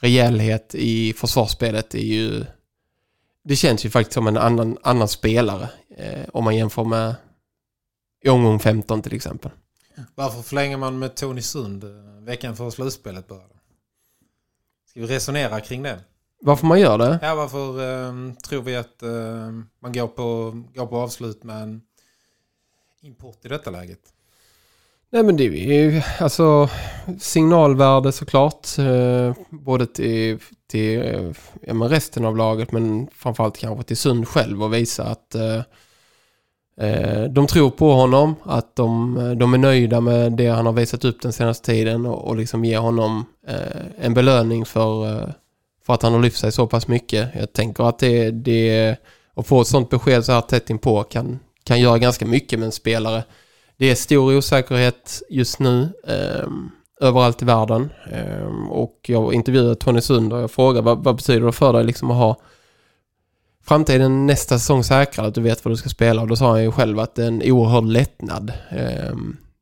Speaker 4: rejälhet i försvarsspelet är ju... Det känns ju faktiskt som en annan, annan spelare eh, om man jämför med i omgång 15 till exempel.
Speaker 1: Varför förlänger man med Tony Sund eh, veckan före slutspelet börjar? Ska vi resonera kring det?
Speaker 4: Varför man gör det?
Speaker 1: Ja, varför eh, tror vi att eh, man går på, går på avslut med en import i detta läget?
Speaker 4: Nej men det är ju alltså signalvärde såklart. Eh, både till, till eh, ja, men resten av laget men framförallt kanske till Sund själv och visa att eh, eh de tror på honom. Att de, eh, de är nöjda med det han har visat upp den senaste tiden och, och liksom ge honom eh, en belöning för, för att han har lyft sig så pass mycket. Jag tänker att det, det att få ett sånt besked så här tätt inpå kan, kan göra ganska mycket med en spelare. Det är stor osäkerhet just nu eh, överallt i världen. Eh, och jag intervjuade Tony Sund och jag frågade vad, vad betyder det för dig liksom att ha framtiden nästa säsong säkrad, att du vet vad du ska spela. Och då sa han ju själv att det är en oerhörd lättnad. Eh,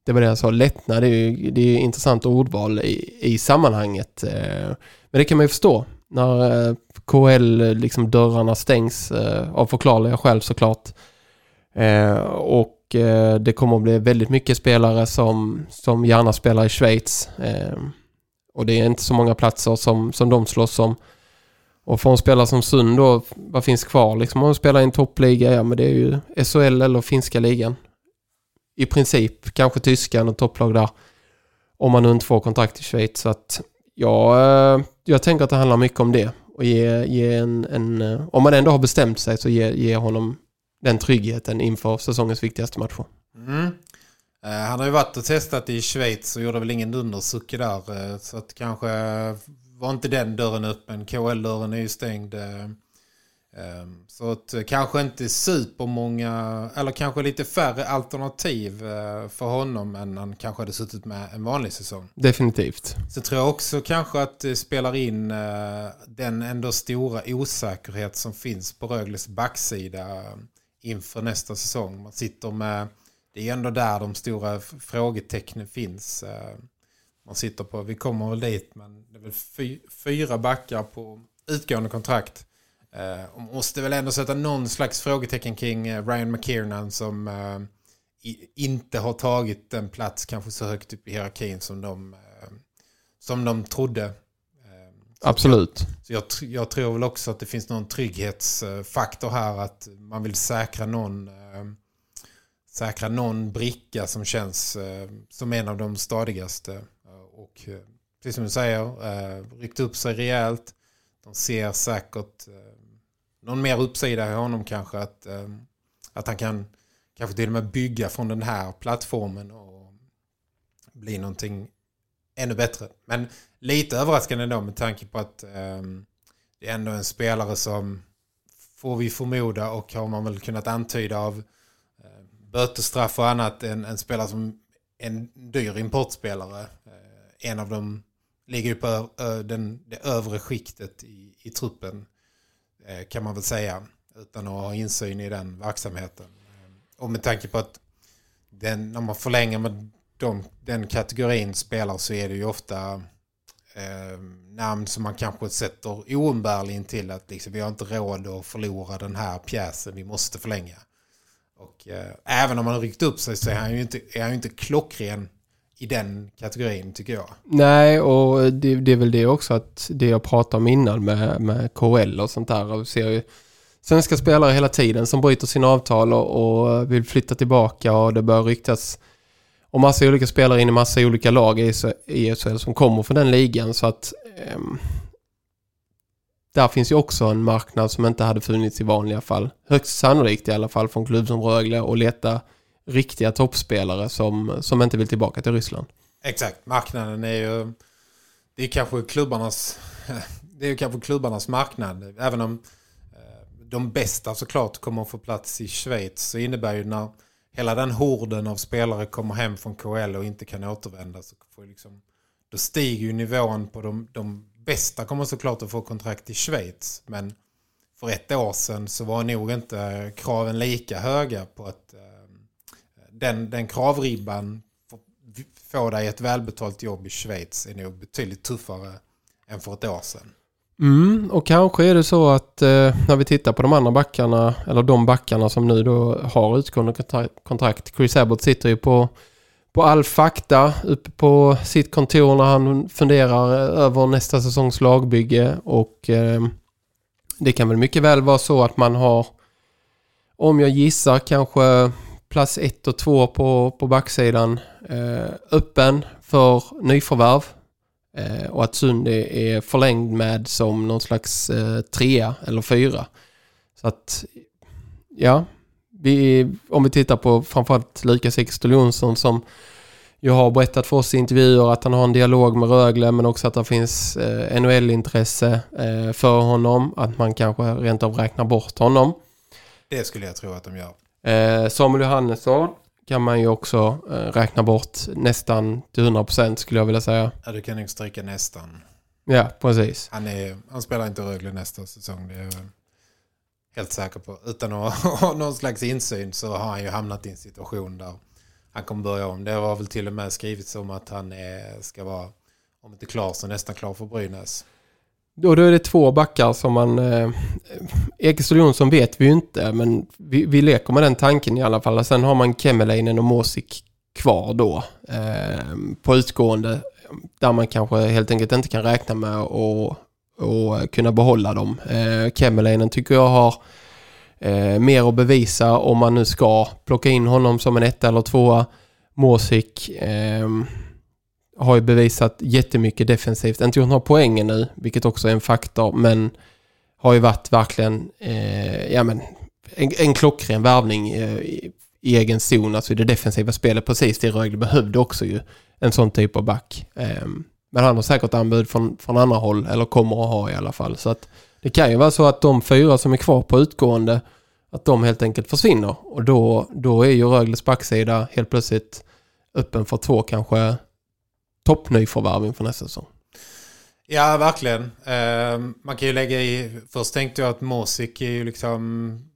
Speaker 4: det var det jag sa, lättnad det är ju det är intressant ordval i, i sammanhanget. Eh, men det kan man ju förstå när eh, KL eh, liksom dörrarna stängs eh, av förklarliga skäl såklart. Eh, och eh, det kommer att bli väldigt mycket spelare som, som gärna spelar i Schweiz. Eh, och det är inte så många platser som, som de slåss om. Och för en spelare som Sund då, vad finns kvar? Liksom om man spelar i en toppliga, ja men det är ju SHL eller finska ligan. I princip, kanske tyskan och topplag där. Om man nu inte får kontrakt i Schweiz. Så att ja, eh, jag tänker att det handlar mycket om det. Och ge, ge en, en, eh, om man ändå har bestämt sig så ge, ge honom den tryggheten inför säsongens viktigaste matcher.
Speaker 1: Mm. Eh, han har ju varit och testat i Schweiz och gjorde väl ingen dundersucke där. eh, så att kanske var inte den dörren öppen. KL-dörren är ju stängd. eh, eh, så att eh, kanske inte supermånga, eller kanske lite färre alternativ eh, för honom än han kanske hade suttit med en vanlig säsong.
Speaker 4: Definitivt.
Speaker 1: Så tror jag också kanske att det spelar in eh, den ändå stora osäkerhet som finns på Rögles backsida eh, inför nästa säsong. Man sitter med, det är ändå där de stora frågetecknen finns. Eh, man sitter på, vi kommer väl dit, men det är väl fy, fyra backar på utgående kontrakt. Eh, och måste väl ändå sätta någon slags frågetecken kring eh, Ryan McKiernan som inte har tagit den plats kanske så högt upp i hierarkin som de, som de trodde.
Speaker 4: Absolut.
Speaker 1: så jag, jag tror väl också att det finns någon trygghetsfaktor här att man vill säkra någon eh, säkra någon bricka som känns eh, som en av de stadigaste. Eh, Och precis som du säger, ryckt upp sig rejält. De ser säkert någon mer uppsida i honom kanske. Att, att han kan kanske till och med bygga från den här plattformen och bli någonting ännu bättre. Men lite överraskande ändå med tanke på att ehm, det är ändå en spelare som får vi förmoda och har man väl kunnat antyda av eh, bötesstraff och annat en, en spelare som en dyr importspelare. Eh, en av dem ligger ju på ö, den, det övre skiktet i, i truppen eh, kan man väl säga utan att ha insyn i den verksamheten. Ehm, och med tanke på att den, när man förlänger med de, den kategorin spelare så är det ju ofta eh, namn som man kanske sätter oumbärligen till att liksom, vi har inte råd att förlora den här pjäsen, vi måste förlänga. Och eh, även om han har ryckt upp sig så är han ju inte, är han ju inte klockren i den kategorin tycker jag.
Speaker 4: Nej, och det, det är väl det också att det jag pratade om innan med, med KL och sånt där. Och vi ser ju svenska spelare hela tiden som bryter sina avtal och, och vill flytta tillbaka och det börjar ryktas och massa olika spelare in i massa olika lag i, ESL SHL som kommer från den ligan. Så att ehm, där finns ju också en marknad som inte hade funnits i vanliga fall. Högst sannolikt i alla fall från klubb som Rögle och leta riktiga toppspelare som, som inte vill tillbaka till Ryssland.
Speaker 1: Exakt, marknaden är ju det är kanske klubbarnas det är kanske klubbarnas marknad. Även om eh, de bästa såklart kommer att få plats i Schweiz så innebär ju när hela den horden av spelare kommer hem från KL och inte kan återvända så får liksom, då stiger ju nivån på de, de bästa kommer såklart att få kontrakt i Schweiz. Men för ett år sedan så var nog inte kraven lika höga på att eh, den, den kravribban få dig ett välbetalt jobb i Schweiz är nog betydligt tuffare än för ett år sedan.
Speaker 4: Mm, och kanske är det så att eh, när vi tittar på de andra backarna, eller de backarna som nu då har utgående kontrakt. Chris Abbott sitter ju på, på all fakta uppe på sitt kontor när han funderar över nästa säsongs lagbygge. Och eh, det kan väl mycket väl vara så att man har, om jag gissar, kanske plats 1 och 2 på, på backsidan eh, öppen för nyförvärv. Eh, och att Sund är förlängd med som någon slags eh, trea eller fyra. Så att, ja, vi, om vi tittar på framförallt Lukas Ekstol Jonsson som ju har berättat för oss i intervjuer att han har en dialog med Rögle men också att det finns eh, NHL-intresse eh, för honom. Att man kanske rent av räknar bort honom.
Speaker 1: Det skulle jag tro att de gör.
Speaker 4: Eh, Samuel Johannesson kan man ju också eh, räkna bort nästan till 100% skulle jag vilja säga.
Speaker 1: Ja, du kan nog stryka nästan.
Speaker 4: Ja, precis.
Speaker 1: Han, är, han spelar inte Rögle nästa säsong, det är jag helt säker på. Utan att ha någon slags insyn så har han ju hamnat i en situation där han kommer börja om. Det var väl till och med skrivit som att han är, ska vara, om inte klar så nästan klar för Brynäs.
Speaker 4: Då, då är det två backar som man... Eh, Ekestol Jonsson vet vi ju inte, men vi, vi leker med den tanken i alla fall. Sen har man Kemmelainen och Måsik kvar då eh, på utgående. Där man kanske helt enkelt inte kan räkna med att kunna behålla dem. Eh, Kemmelainen tycker jag har eh, mer att bevisa om man nu ska plocka in honom som en etta eller tvåa. Måsik... Eh, har ju bevisat jättemycket defensivt. Inte gjort några poäng nu, vilket också är en faktor, men har ju varit verkligen eh, ja, men, en, en klockren värvning eh, i, i egen zon, alltså i det defensiva spelet. Precis det Rögle behövde också ju, en sån typ av back. Eh, men han har säkert anbud från, från andra håll, eller kommer att ha i alla fall. Så att det kan ju vara så att de fyra som är kvar på utgående, att de helt enkelt försvinner. Och då, då är ju Rögles backsida helt plötsligt öppen för två kanske toppnyförvärv inför nästa säsong.
Speaker 1: Ja, verkligen. Uh, man kan ju lägga i... Först tänkte jag att Måsik är ju liksom...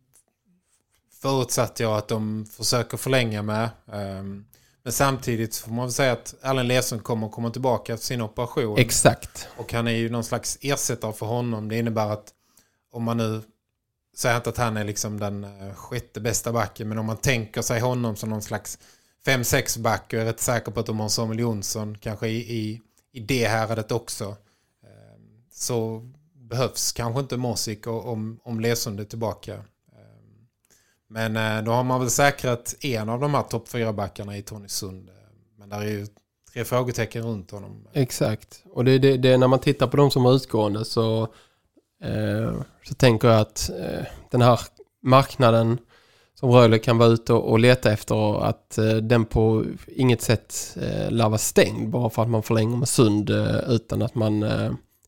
Speaker 1: Förutsatte jag att de försöker förlänga med. Um, men samtidigt får man väl säga att Allen Lesson kommer att komma tillbaka efter sin operation.
Speaker 4: Exakt.
Speaker 1: Och han är ju någon slags ersättare för honom. Det innebär att om man nu säger inte att han är liksom den eh, sjätte bästa backen. Men om man tänker sig honom som någon slags 5-6 back jag är rätt säker på att de har Samuel Jonsson kanske i, i, i det häradet också. Ehm, så behövs kanske inte Mosik om, om Lesund är tillbaka. Ehm, men eh, då har man väl säkrat en av de här topp 4-backarna i Tony Sund. Men där är ju tre frågetecken runt honom.
Speaker 4: Exakt. Och det, det, det när man tittar på de som är utgående så, eh, så tänker jag att eh, den här marknaden som Rögle kan vara ute och leta efter att eh, den på inget sätt eh, lär vara stängd bara för att man förlänger med Sund eh, utan att man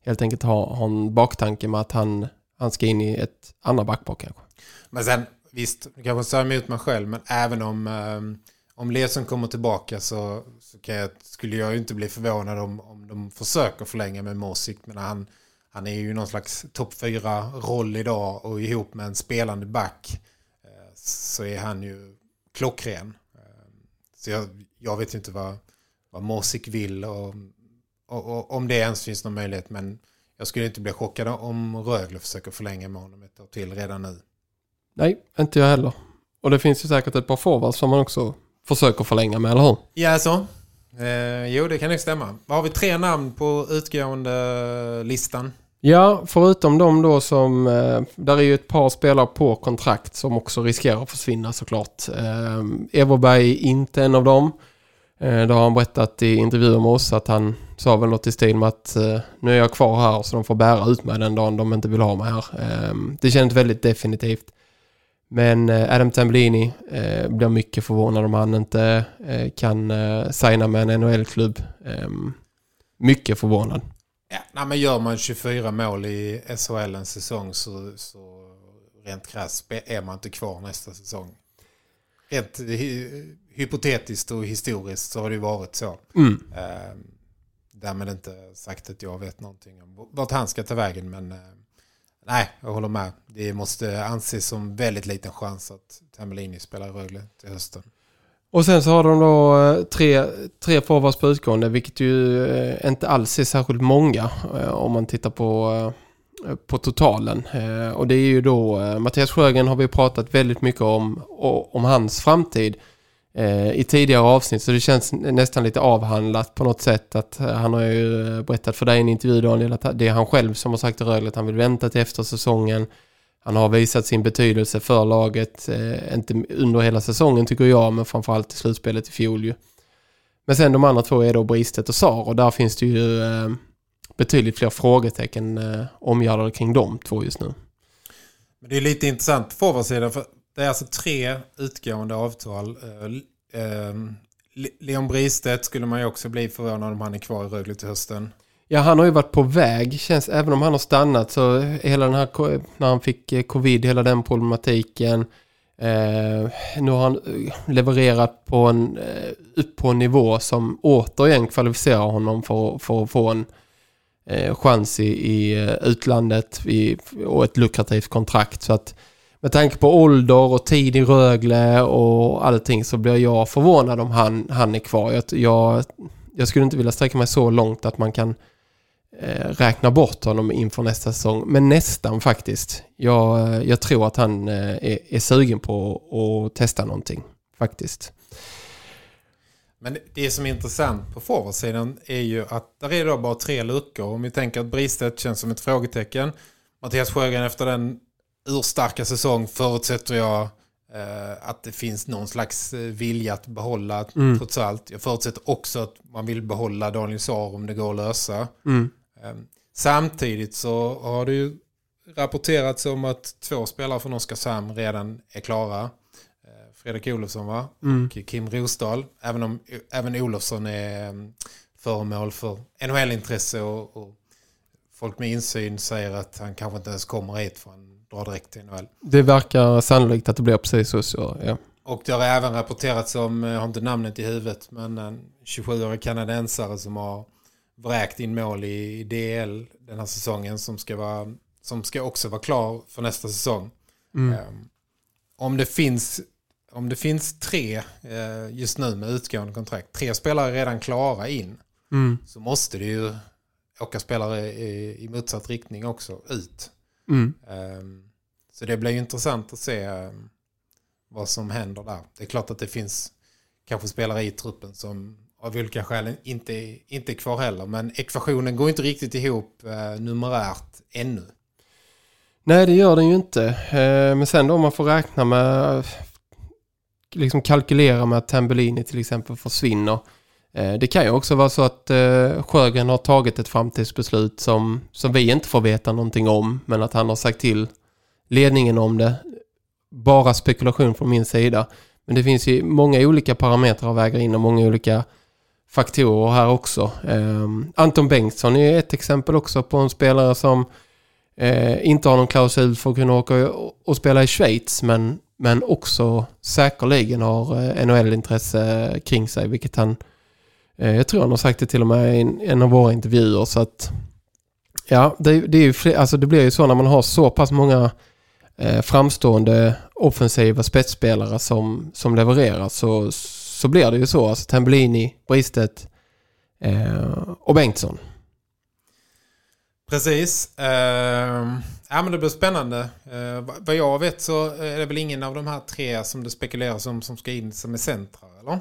Speaker 4: helt enkelt har, har en baktanke med att han, han ska in i ett annat backpar kanske.
Speaker 1: Men sen visst, du kanske säger emot mig själv men även om om Lesson kommer tillbaka så, så jag, skulle jag ju inte bli förvånad om, om de försöker förlänga med Mosik. Men han, han är ju någon slags topp fyra roll idag och ihop med en spelande back så är han ju klockren. Så jag, jag vet inte vad, vad Mosik vill och, och, och, om det ens finns någon möjlighet. Men jag skulle inte bli chockad om Rögle försöker förlänga med honom ett år till redan nu.
Speaker 4: Nej, inte jag heller. Och det finns ju säkert ett par forwards som man också försöker förlänga med, eller hur?
Speaker 1: Ja, så. Eh, jo, det kan ju stämma. Har vi tre namn på utgående listan?
Speaker 4: Ja, förutom de då som... Eh, där är ju ett par spelare på kontrakt som också riskerar att försvinna såklart. Eh, Everberg är inte en av dem. Eh, då har han berättat i intervjuer med oss att han sa väl något i stil med att nu är jag kvar här så de får bära ut mig den dagen de inte vill ha mig här. Det känns väldigt definitivt. Men Adam Tambellini blir mycket förvånad om han inte kan signa med en NHL-klubb. Mycket förvånad.
Speaker 1: Ja, nej, men gör man 24 mål i SHL en säsong så, så rent krasst är man inte kvar nästa säsong. Rent hy- hypotetiskt och historiskt så har det ju varit så.
Speaker 4: Mm.
Speaker 1: Eh, därmed inte sagt att jag vet någonting om vart han ska ta vägen. Men eh, nej, jag håller med. Det måste anses som väldigt liten chans att Tambellini spelar i Rögle till hösten.
Speaker 4: Och sen så har de då eh, tre, tre forwards på utgående, vilket ju eh, inte alls är särskilt många eh, om man tittar på, på totalen. Och det är ju då, Mattias Sjögren har vi pratat väldigt mycket om, om hans framtid i tidigare avsnitt, så det känns nästan lite avhandlat på något sätt. att Han har ju berättat för dig i en intervju Daniel att det är han själv som har sagt till Rögle att han vill vänta till efter säsongen. Han har visat sin betydelse för laget, eh, inte under hela säsongen tycker jag, men framförallt i slutspelet i fjol ju. Men sen de andra två är då Bristet och Sar och där finns det ju eh, betydligt fler frågetecken eh, omgärdade kring de två just nu.
Speaker 1: Men det är lite intressant på forwardsidan för det är alltså tre utgående avtal. Eh, eh, Leon Bristedt skulle man ju också bli förvånad om han är kvar i Rögle till hösten.
Speaker 4: Ja, han har ju varit på väg, känns, även om han har stannat så hela den här, när han fick eh, covid, hela den problematiken. Eh, nu har han eh, levererat på en, eh, upp på en nivå som återigen kvalificerar honom för, för att få en eh, chans i, i utlandet i, och ett lukrativt kontrakt. Så att med tanke på ålder och tid i Rögle och allting så blir jag förvånad om han, han är kvar. Jag, jag, jag skulle inte vilja sträcka mig så långt att man kan eh, räkna bort honom inför nästa säsong. Men nästan faktiskt. Jag, jag tror att han eh, är, är sugen på att testa någonting. Faktiskt.
Speaker 1: Men det som är intressant på forwardsidan är ju att där är då bara tre luckor. Om vi tänker att Bristedt känns som ett frågetecken. Mattias Sjögren efter den urstarka säsong förutsätter jag eh, att det finns någon slags eh, vilja att behålla
Speaker 4: Mm.
Speaker 1: trots allt. Jag förutsätter också att man vill behålla Daniel Saar om det går att lösa.
Speaker 4: Mm.
Speaker 1: Eh, samtidigt så har det ju rapporterats om att två spelare från Oskarshamn redan är klara. Eh, Fredrik Olofsson va?
Speaker 4: Mm.
Speaker 1: och Kim Rosdahl. Även om även Olofsson är um, föremål för NHL-intresse och, och folk med insyn säger att han kanske inte ens kommer hit för han drar direkt till NHL.
Speaker 4: Det verkar sannolikt att det blir precis så. så ja.
Speaker 1: Och det har även rapporterats om, jag har inte namnet i huvudet, men en 27-årig kanadensare som har vräkt in mål i DL den här säsongen som ska, vara, som ska också vara klar för nästa säsong.
Speaker 4: Mm.
Speaker 1: Um, om det finns om det finns tre eh, just nu med utgående kontrakt, tre spelare redan klara in,
Speaker 4: Mm.
Speaker 1: så måste det ju åka spelare i, i motsatt riktning också ut.
Speaker 4: Mm.
Speaker 1: Um, så det blir ju intressant att se um, vad som händer där. Det är klart att det finns kanske spelare i truppen som av olika skäl inte, inte är kvar heller. Men ekvationen går inte riktigt ihop eh, numerärt ännu.
Speaker 4: Nej, det gör den ju inte. Eh, Men sen då om man får räkna med, liksom kalkylera med att Tambellini till exempel försvinner. Eh, Det kan ju också vara så att eh, Sjögren har tagit ett framtidsbeslut som, som vi inte får veta någonting om. Men att han har sagt till ledningen om det. Bara spekulation från min sida. Men det finns ju många olika parametrar att väga in och många olika faktorer här också. Eh, Anton Bengtsson är ett exempel också på en spelare som eh, inte har någon klausul för att kunna åka och, och spela i Schweiz men, men också säkerligen har eh, NHL-intresse kring sig vilket han eh, jag tror han har sagt det till och med i en, en av våra intervjuer så att ja, det, det, är ju fler, alltså det blir ju så när man har så pass många eh, framstående offensiva spetsspelare som, som levererar så, så blir det ju så. Alltså Tambellini, Bristet eh, och Bengtsson.
Speaker 1: Precis. Ehm, ja, men det blir spännande. Uh, vad jag vet så är det väl ingen av de här tre som det spekuleras om som ska in som är centrar, eller?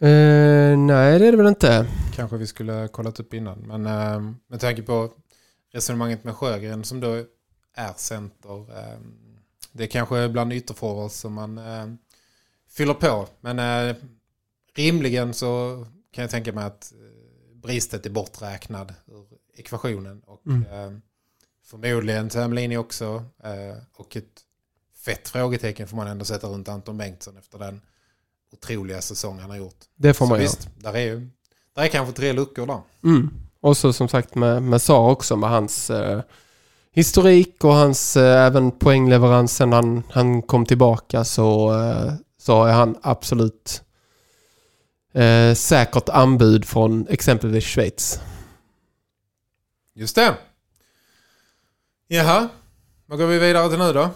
Speaker 4: Eh, nej, det är det väl inte.
Speaker 1: Kanske vi skulle kollat upp innan. Men uh, med tanke på resonemanget med Sjögren som då är center. Uh, det är kanske bland ytterforwards som man uh, fyller på. Men uh, rimligen så kan jag tänka mig att eh, Bristet är borträknad ur ekvationen. Och
Speaker 4: Mm.
Speaker 1: eh, förmodligen Termelini också. Eh, och ett fett frågetecken får man ändå sätta runt Anton Bengtsson efter den otroliga säsong han har gjort.
Speaker 4: Det får
Speaker 1: Så
Speaker 4: man göra.
Speaker 1: visst, där är ju där är kanske tre luckor där.
Speaker 4: Mm. Och så som sagt med, med Sa också med hans eh, historik och hans eh, även poängleverans sen han, han kom tillbaka så, eh, så är han absolut eh, säkert anbud från exempelvis Schweiz.
Speaker 1: Just det. Jaha, vad går vi vidare till nu då?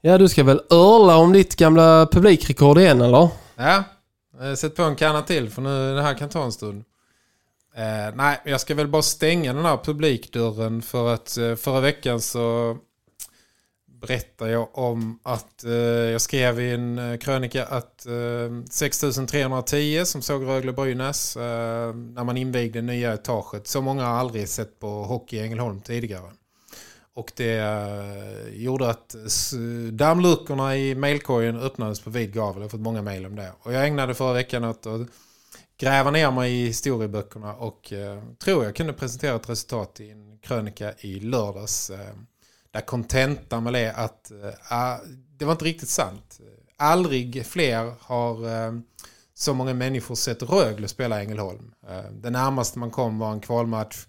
Speaker 4: Ja, du ska väl örla om ditt gamla publikrekord igen eller?
Speaker 1: Ja, eh, sätt på en kanna till för nu det här kan ta en stund. Eh, nej, jag ska väl bara stänga den här publikdörren för att eh, förra veckan så berättade jag om att eh, jag skrev i en eh, krönika att eh, 6310 som såg Rögle-Brynäs eh, när man invigde nya etaget. Så många har aldrig sett på hockey i Ängelholm tidigare. Och det eh, gjorde att dammluckorna i mailkorgen öppnades på vid gavel. Jag har fått många mail om det. Och jag ägnade förra veckan åt att gräva ner mig i historieböckerna och eh, tror jag kunde presentera ett resultat i en krönika i lördags. Eh, där kontentan med det är att ah, det var inte riktigt sant. Aldrig fler har eh, så många människor sett Rögle spela i Ängelholm. Eh, det närmaste man kom var en kvalmatch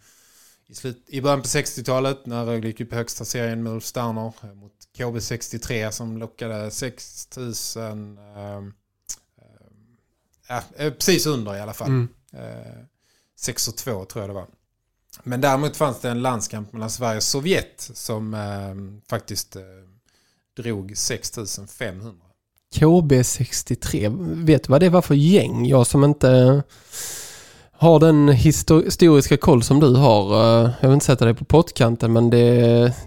Speaker 1: i, slut, i början på 60-talet när Rögle gick upp i högsta serien med Ulf Sterner mot KB63 som lockade 6000 eh, ja, eh, precis under i alla fall.
Speaker 4: Mm.
Speaker 1: Eh, 6 och 2 tror jag det var. Men däremot fanns det en landskamp mellan Sverige och Sovjet som eh, faktiskt eh, drog 6500.
Speaker 4: KB63, vet du vad det var för gäng? Jag som inte har den histo- historiska koll som du har. eh, Jag vill inte sätta dig på pottkanten men det,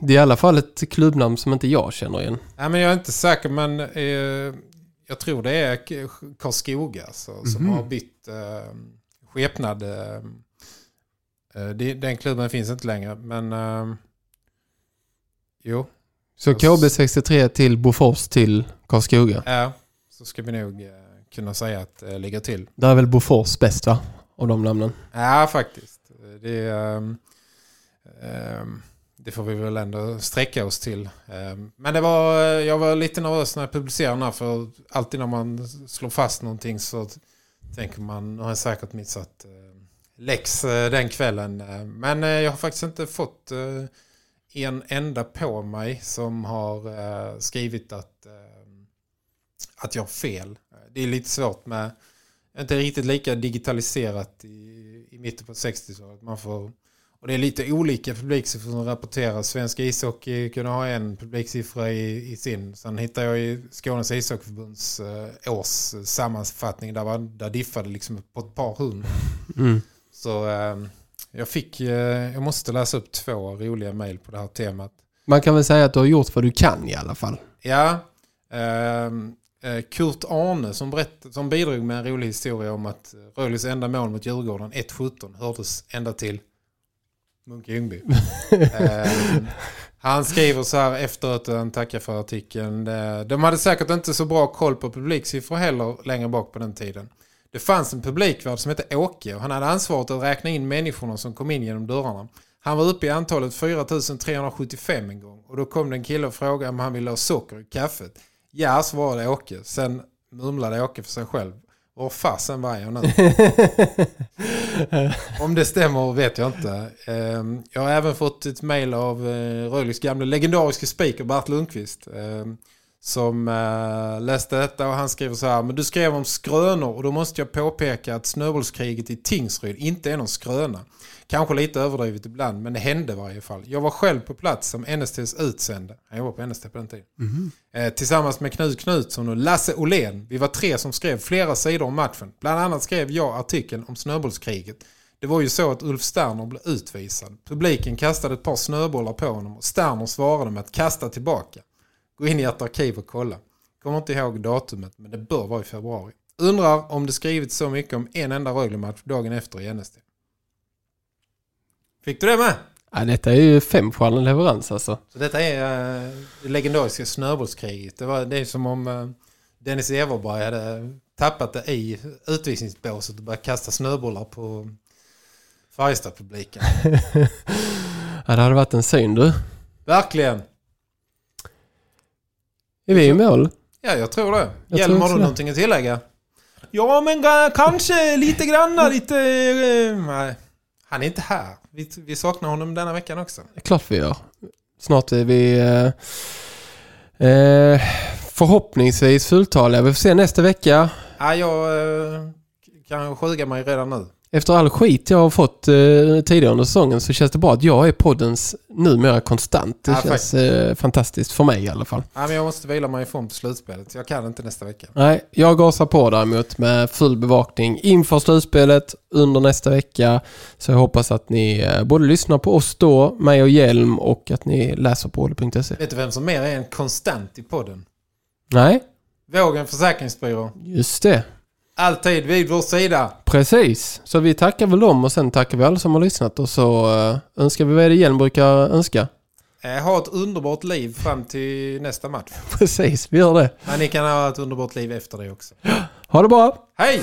Speaker 4: det är i alla fall ett klubbnamn som inte jag känner igen.
Speaker 1: Nej, men jag är inte säker men eh, jag tror det är Karlskoga alltså, som
Speaker 4: Mhm.
Speaker 1: har bytt eh, skepnad. Eh, eh, den klubben finns inte längre men eh, jo,
Speaker 4: Så KB63 till Bofors till Karlskoga.
Speaker 1: ja, så ska vi nog eh, kunna säga att det ligger till.
Speaker 4: Där är väl Bofors bäst va? Av de namnen.
Speaker 1: Ja, faktiskt. Det, ehm, ehm, det får vi väl ändå sträcka oss till. Men det var, jag var lite nervös när jag publicerade den här för alltid när man slår fast någonting så tänker man, nu har jag säkert missat läx eh, den kvällen. Men eh, jag har faktiskt inte fått eh, en enda på mig som har skrivit att, att jag har fel. Det är lite svårt med inte riktigt lika digitaliserat i, i mitten på 60-talet. Man får, och det är lite olika publiksiffror som rapporteras. Svenska ishockey kunde ha en publiksiffra i, i sin. Sen hittade jag i Skånes ishockeyförbunds eh, års sammanfattning. Där, var, där diffade liksom på ett par hundra.
Speaker 4: Mm.
Speaker 1: Så eh, jag fick, eh, jag måste läsa upp två roliga mejl på det här temat.
Speaker 4: Man kan väl säga att du har gjort vad du kan i alla fall.
Speaker 1: Ja, ehm, eh, Kurt Arne som, berätt, som bidrog med en rolig historia om att Rögles enda mål mot Djurgården 1-17 hördes ända till Munke Ljungby. Ehm, han skriver så här efteråt, han tackar för artikeln. Eh, De hade säkert inte så bra koll på publiksiffror heller längre bak på den tiden. Det fanns en publikvärd som hette Åke och han hade ansvaret att räkna in människorna som kom in genom dörrarna. Han var uppe i antalet 4375 en gång och då kom det en kille och frågade om han ville ha socker i kaffet. Ja, svarade Åke. Sen mumlade Åke för sig själv. Var fasen var jag nu? Om det stämmer vet jag inte. Ehm, Jag har även fått ett mejl av eh, Rögles gamla legendariska speaker Bert Lundqvist. Som eh, läste detta och han skriver så här. Men du skrev om skrönor och då måste jag påpeka att snöbollskriget i Tingsryd inte är någon skröna. Kanske lite överdrivet ibland men det hände i varje fall. Jag var själv på plats som NSTs utsände. Han jobbade på NST på den tiden. Eh, tillsammans med Knut Knutsson och Lasse Olén. Vi var tre som skrev flera sidor om matchen. Bland annat skrev jag artikeln om snöbollskriget. Det var ju så att Ulf Sterner blev utvisad. Publiken kastade ett par snöbollar på honom och Sterner svarade med att kasta tillbaka. Gå in i ett arkiv och kolla. Kommer inte ihåg datumet men det bör vara i februari. Undrar om det skrivits så mycket om en enda Rögle-match dagen efter i NST. Fick du det med?
Speaker 4: Ja, detta är ju femstjärnig leverans alltså.
Speaker 1: Så detta är eh, det legendariska snöbollskriget. Det, var, det är som om eh, Dennis Everberg hade tappat det i utvisningsbåset och börjat kasta snöbollar på Färjestad-publiken.
Speaker 4: Ja, det hade varit en syn du.
Speaker 1: Verkligen.
Speaker 4: Är vi i mål?
Speaker 1: Ja, jag tror det.
Speaker 4: Jag
Speaker 1: Hjelm,
Speaker 4: tror
Speaker 1: har du
Speaker 4: det.
Speaker 1: någonting att tillägga? Ja, men kanske lite granna, lite... eh, nej. Han är inte här. Vi, vi saknar honom denna veckan också.
Speaker 4: Klart vi gör. Snart är vi eh, eh, förhoppningsvis fulltaliga. Vi får se nästa vecka.
Speaker 1: Ja, jag eh, kan sjuka mig redan nu.
Speaker 4: Efter all skit jag har fått eh, tidigare under säsongen så känns det bra att jag är poddens numera konstant. Det
Speaker 1: Ja,
Speaker 4: känns eh, fantastiskt för mig i alla fall.
Speaker 1: Ja, men jag måste vila mig ifrån på slutspelet. Jag kan inte nästa vecka.
Speaker 4: Nej, jag gasar på däremot med full bevakning inför slutspelet under nästa vecka. Så jag hoppas att ni eh, både lyssnar på oss då, mig och Hjelm och att ni läser på ole.se.
Speaker 1: Vet du vem som mer är en konstant i podden?
Speaker 4: Nej,
Speaker 1: Vågen Försäkringsbyrå.
Speaker 4: just det.
Speaker 1: Alltid vid vår sida.
Speaker 4: Precis. Så vi tackar väl dem och sen tackar vi alla som har lyssnat och så eh, önskar vi vad det Hjelm brukar önska.
Speaker 1: Eh, ha ett underbart liv fram till nästa match.
Speaker 4: Precis, vi gör det.
Speaker 1: Men ni kan ha ett underbart liv efter det också.
Speaker 4: Ha det bra!
Speaker 1: Hej!